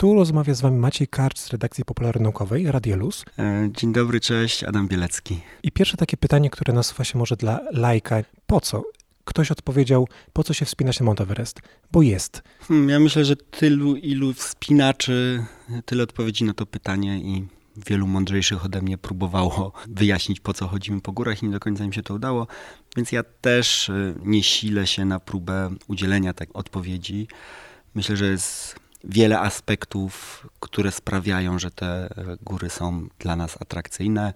Tu rozmawia z Wami Maciej Karcz z redakcji popularnaukowej Radia Luz. E, Dzień dobry, cześć, Adam Bielecki. I pierwsze takie pytanie, które nasuwa się może dla lajka. Po co? Ktoś odpowiedział, po co się wspinać na Mount Everest? Bo jest. Hmm, Ja myślę, że tylu ilu wspinaczy, tyle odpowiedzi na to pytanie i wielu mądrzejszych ode mnie próbowało wyjaśnić, po co chodzimy po górach i nie do końca im się to udało. Więc ja też e, nie silę się na próbę udzielenia takiej odpowiedzi. Myślę, że jest wiele aspektów, które sprawiają, że te e, góry są dla nas atrakcyjne.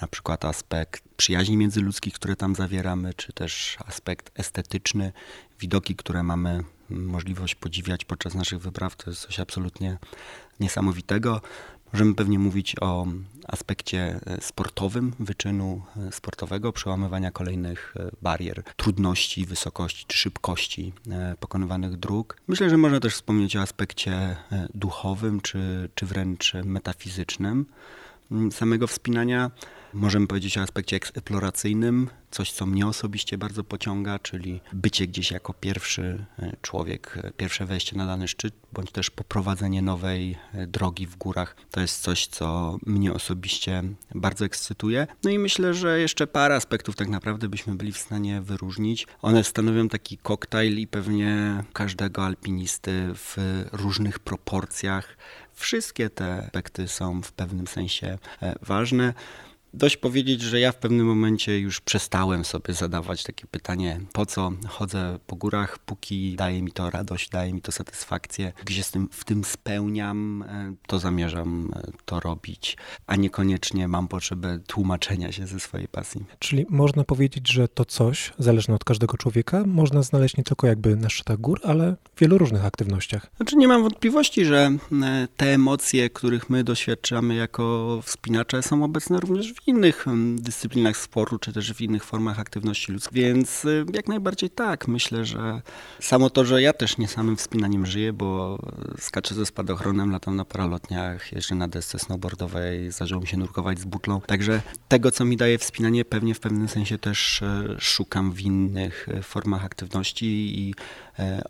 Na przykład aspekt przyjaźni międzyludzkich, które tam zawieramy, czy też aspekt estetyczny, widoki, które mamy możliwość podziwiać podczas naszych wypraw. To jest coś absolutnie niesamowitego. Możemy pewnie mówić o aspekcie e, sportowym, wyczynu e, sportowego, przełamywania kolejnych e, barier, trudności, wysokości czy szybkości pokonywanych dróg. Myślę, że można też wspomnieć o aspekcie duchowym czy, czy wręcz metafizycznym samego wspinania. Możemy powiedzieć o aspekcie eksploracyjnym, coś co mnie osobiście bardzo pociąga, czyli bycie gdzieś jako pierwszy e, człowiek, e, pierwsze wejście na dany szczyt, bądź też poprowadzenie nowej e, drogi w górach. To jest coś, co mnie osobiście bardzo ekscytuje. No i myślę, że jeszcze parę aspektów tak naprawdę byśmy byli w stanie wyróżnić. One stanowią taki koktajl i pewnie każdego alpinisty w różnych proporcjach. Wszystkie te aspekty są w pewnym sensie ważne. Dość powiedzieć, że ja w pewnym momencie już przestałem sobie zadawać takie pytanie, po co chodzę po górach, póki daje mi to radość, daje mi to satysfakcję, gdzie z tym, w tym spełniam, e, to zamierzam e, to robić, a niekoniecznie mam potrzebę tłumaczenia się ze swojej pasji. Czyli można powiedzieć, że to coś, zależne od każdego człowieka, można znaleźć nie tylko jakby na szczytach gór, ale w wielu różnych aktywnościach. Znaczy nie mam wątpliwości, że e, te emocje, których my doświadczamy jako wspinacze są obecne również w innych dyscyplinach sportu, czy też w innych formach aktywności ludzkiej. Więc e, jak najbardziej tak. Myślę, że samo to, że ja też nie samym wspinaniem żyję, bo skaczę ze spadochronem, latam na paralotniach, jeżdżę na desce snowboardowej, zdarzyło mi się nurkować z butlą. Także tego, co mi daje wspinanie, pewnie w pewnym sensie też e, szukam w innych e, formach aktywności i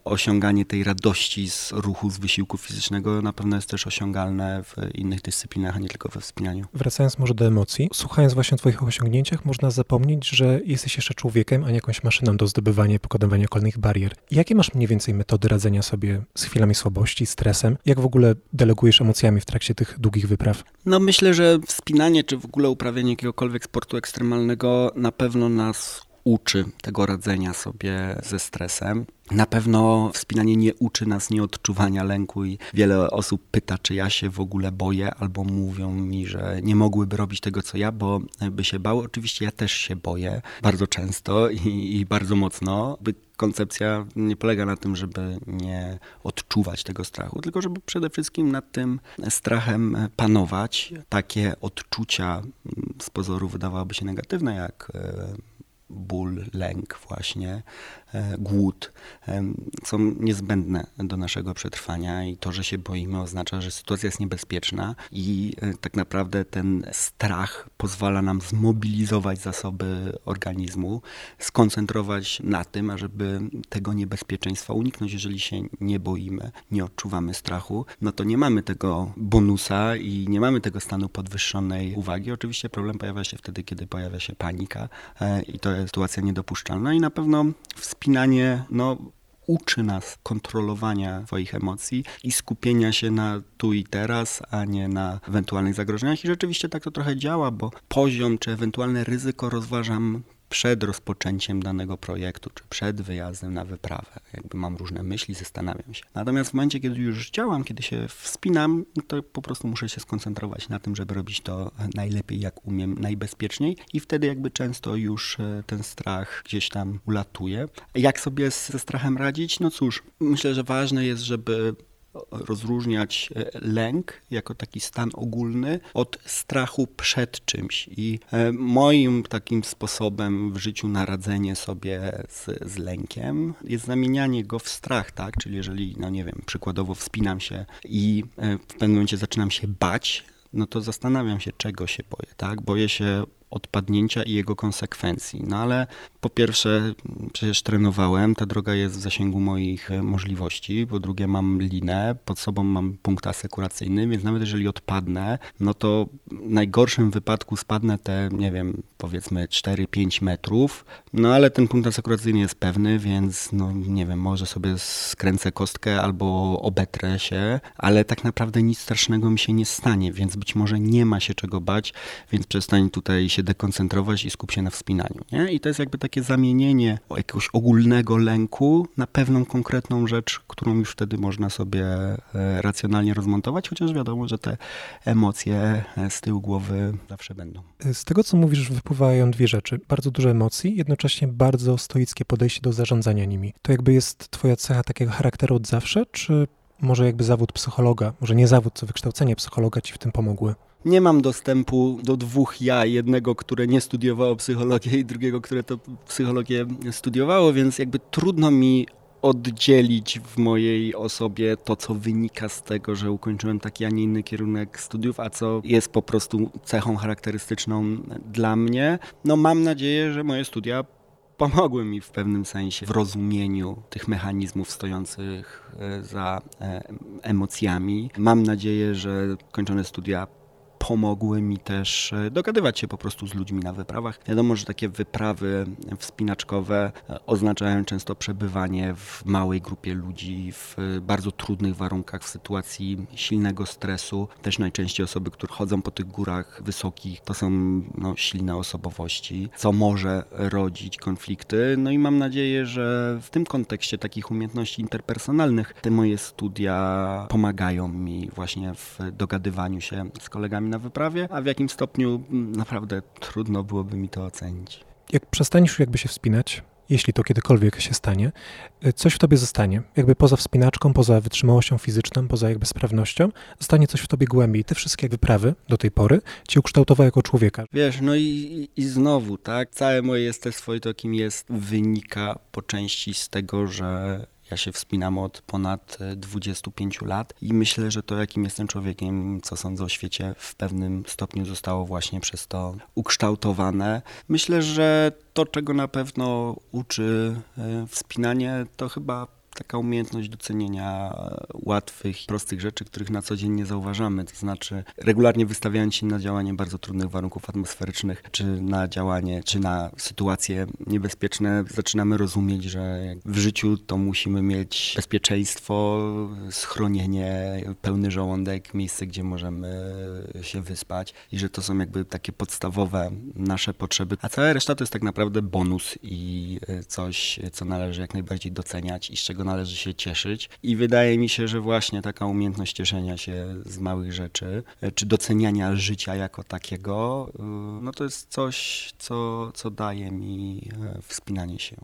osiąganie tej radości z ruchu, z wysiłku fizycznego na pewno jest też osiągalne w innych dyscyplinach, a nie tylko we wspinaniu. Wracając może do emocji, słuchając właśnie o Twoich osiągnięciach, można zapomnieć, że jesteś jeszcze człowiekiem, a nie jakąś maszyną do zdobywania i pokonywania kolejnych barier. Jakie masz mniej więcej metody radzenia sobie z chwilami słabości, stresem? Jak w ogóle delegujesz emocjami w trakcie tych długich wypraw? No myślę, że wspinanie, czy w ogóle uprawianie jakiegokolwiek sportu ekstremalnego na pewno nas uczy tego radzenia sobie ze stresem. Na pewno wspinanie nie uczy nas nieodczuwania lęku i wiele osób pyta, czy ja się w ogóle boję, albo mówią mi, że nie mogłyby robić tego, co ja, bo by się bały. Oczywiście ja też się boję bardzo często i, i bardzo mocno. By koncepcja nie polega na tym, żeby nie odczuwać tego strachu, tylko żeby przede wszystkim nad tym strachem panować. Takie odczucia z pozoru wydawałoby się negatywne, jak e, ból, lęk właśnie, e, głód em, są niezbędne do naszego przetrwania i to, że się boimy oznacza, że sytuacja jest niebezpieczna i e, tak naprawdę ten strach pozwala nam zmobilizować zasoby organizmu, skoncentrować na tym, ażeby tego niebezpieczeństwa uniknąć. Jeżeli się nie boimy, nie odczuwamy strachu, no to nie mamy tego bonusa i nie mamy tego stanu podwyższonej uwagi. Oczywiście problem pojawia się wtedy, kiedy pojawia się panika e, i to jest sytuacja niedopuszczalna i na pewno wspinanie, no uczy nas kontrolowania swoich emocji i skupienia się na tu i teraz, a nie na ewentualnych zagrożeniach. I rzeczywiście tak to trochę działa, bo poziom czy ewentualne ryzyko rozważam przed rozpoczęciem danego projektu, czy przed wyjazdem na wyprawę. Jakby mam różne myśli, zastanawiam się. Natomiast w momencie, kiedy już działam, kiedy się wspinam, to po prostu muszę się skoncentrować na tym, żeby robić to najlepiej, jak umiem, najbezpieczniej i wtedy jakby często już e, ten strach gdzieś tam ulatuje. Jak sobie ze strachem radzić? No cóż, myślę, że ważne jest, żeby rozróżniać e, lęk jako taki stan ogólny od strachu przed czymś. I e, moim takim sposobem w życiu na radzenie sobie z, z lękiem jest zamienianie go w strach, tak? Czyli jeżeli, no nie wiem, przykładowo wspinam się i e, w pewnym momencie zaczynam się bać, no to zastanawiam się, czego się boję, tak? Boję się odpadnięcia i jego konsekwencji. No ale po pierwsze, przecież trenowałem, ta droga jest w zasięgu moich e, możliwości. Po drugie, mam linę, pod sobą mam punkt asekuracyjny, więc nawet jeżeli odpadnę, no to w najgorszym wypadku spadnę te, nie wiem, powiedzmy 4-5 metrów, no ale ten punkt asekuracyjny jest pewny, więc no nie wiem, może sobie skręcę kostkę albo obetrę się, ale tak naprawdę nic strasznego mi się nie stanie, więc być może nie ma się czego bać, więc przestań tutaj się dekoncentrować i skup się na wspinaniu. Nie? I to jest jakby takie zamienienie jakiegoś ogólnego lęku na pewną konkretną rzecz, którą już wtedy można sobie e, racjonalnie rozmontować, chociaż wiadomo, że te emocje e, z tyłu głowy zawsze będą. Z tego, co mówisz, wypływają dwie rzeczy. Bardzo dużo emocji, jednocześnie bardzo stoickie podejście do zarządzania nimi. To jakby jest twoja cecha takiego charakteru od zawsze, czy może jakby zawód psychologa, może nie zawód, co wykształcenie psychologa ci w tym pomogły? Nie mam dostępu do dwóch ja, jednego, które nie studiowało psychologię i drugiego, które to psychologię studiowało, więc jakby trudno mi oddzielić w mojej osobie to, co wynika z tego, że ukończyłem taki, a nie inny kierunek studiów, a co jest po prostu cechą charakterystyczną dla mnie. No mam nadzieję, że moje studia pomogły mi w pewnym sensie w rozumieniu tych mechanizmów stojących e, za e, emocjami. Mam nadzieję, że kończone studia pomogły mi też e, dogadywać się po prostu z ludźmi na wyprawach. Wiadomo, że takie wyprawy wspinaczkowe e, oznaczają często przebywanie w małej grupie ludzi, w bardzo trudnych warunkach, w sytuacji silnego stresu. Też najczęściej osoby, które chodzą po tych górach wysokich, to są no, silne osobowości, co może rodzić konflikty. No i mam nadzieję, że w tym kontekście takich umiejętności interpersonalnych te moje studia pomagają mi właśnie w dogadywaniu się z kolegami na wyprawie, a w jakim stopniu mm, naprawdę trudno byłoby mi to ocenić. Jak przestaniesz jakby się wspinać, jeśli to kiedykolwiek się stanie, y, coś w tobie zostanie. Jakby poza wspinaczką, poza wytrzymałością fizyczną, poza jakby sprawnością, zostanie coś w tobie głębiej. Te wszystkie wyprawy do tej pory cię ukształtowały jako człowieka. Wiesz, no i, i znowu, tak, całe moje jestestwo i to, kim jest, wynika po części z tego, że ja się wspinam od ponad 25 e, lat i myślę, że to, jakim jestem człowiekiem, co sądzę o świecie, w pewnym stopniu zostało właśnie przez to ukształtowane. Myślę, że to, czego na pewno uczy e, wspinanie, to chyba taka umiejętność docenienia łatwych, prostych rzeczy, których na co dzień nie zauważamy. To znaczy, regularnie wystawiając się na działanie bardzo trudnych warunków atmosferycznych, czy na działanie, czy na sytuacje niebezpieczne, zaczynamy rozumieć, że w życiu to musimy mieć bezpieczeństwo, schronienie, pełny żołądek, miejsce, gdzie możemy się wyspać i że to są jakby takie podstawowe nasze potrzeby, a cała reszta to jest tak naprawdę bonus i coś, co należy jak najbardziej doceniać i z czego należy się cieszyć. I wydaje mi się, że właśnie taka umiejętność cieszenia się z małych rzeczy, e, czy doceniania życia jako takiego, e, no to jest coś, co, co daje mi e, wspinanie się.